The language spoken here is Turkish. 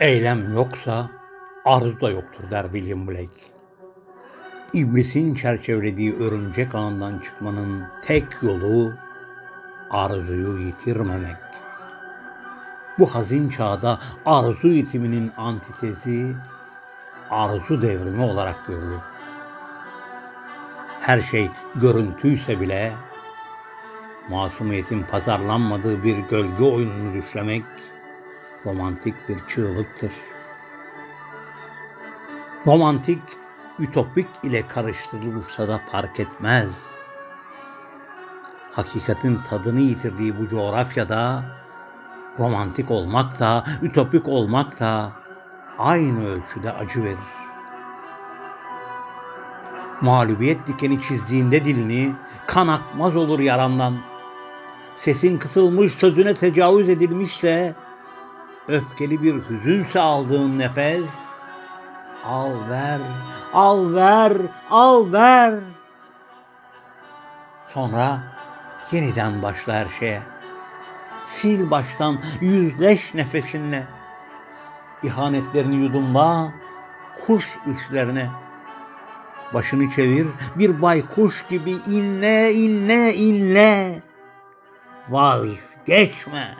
Eylem yoksa arzu da yoktur der William Blake. İblisin çerçevelediği örümcek ağından çıkmanın tek yolu arzuyu yitirmemek. Bu hazin çağda arzu yitiminin antitezi arzu devrimi olarak görülür. Her şey görüntüyse bile masumiyetin pazarlanmadığı bir gölge oyununu düşlemek romantik bir çığlıktır. Romantik, ütopik ile karıştırılırsa da fark etmez. Hakikatin tadını yitirdiği bu coğrafyada romantik olmak da, ütopik olmak da aynı ölçüde acı verir. Mağlubiyet dikeni çizdiğinde dilini kan akmaz olur yarandan. Sesin kısılmış, sözüne tecavüz edilmişse, öfkeli bir hüzünse aldığın nefes, al ver, al ver, al ver. Sonra yeniden başla her şeye. Sil baştan, yüzleş nefesinle. İhanetlerini yudumla, kuş üstlerine. Başını çevir, bir baykuş gibi inle, inle, inle. Vazgeçme.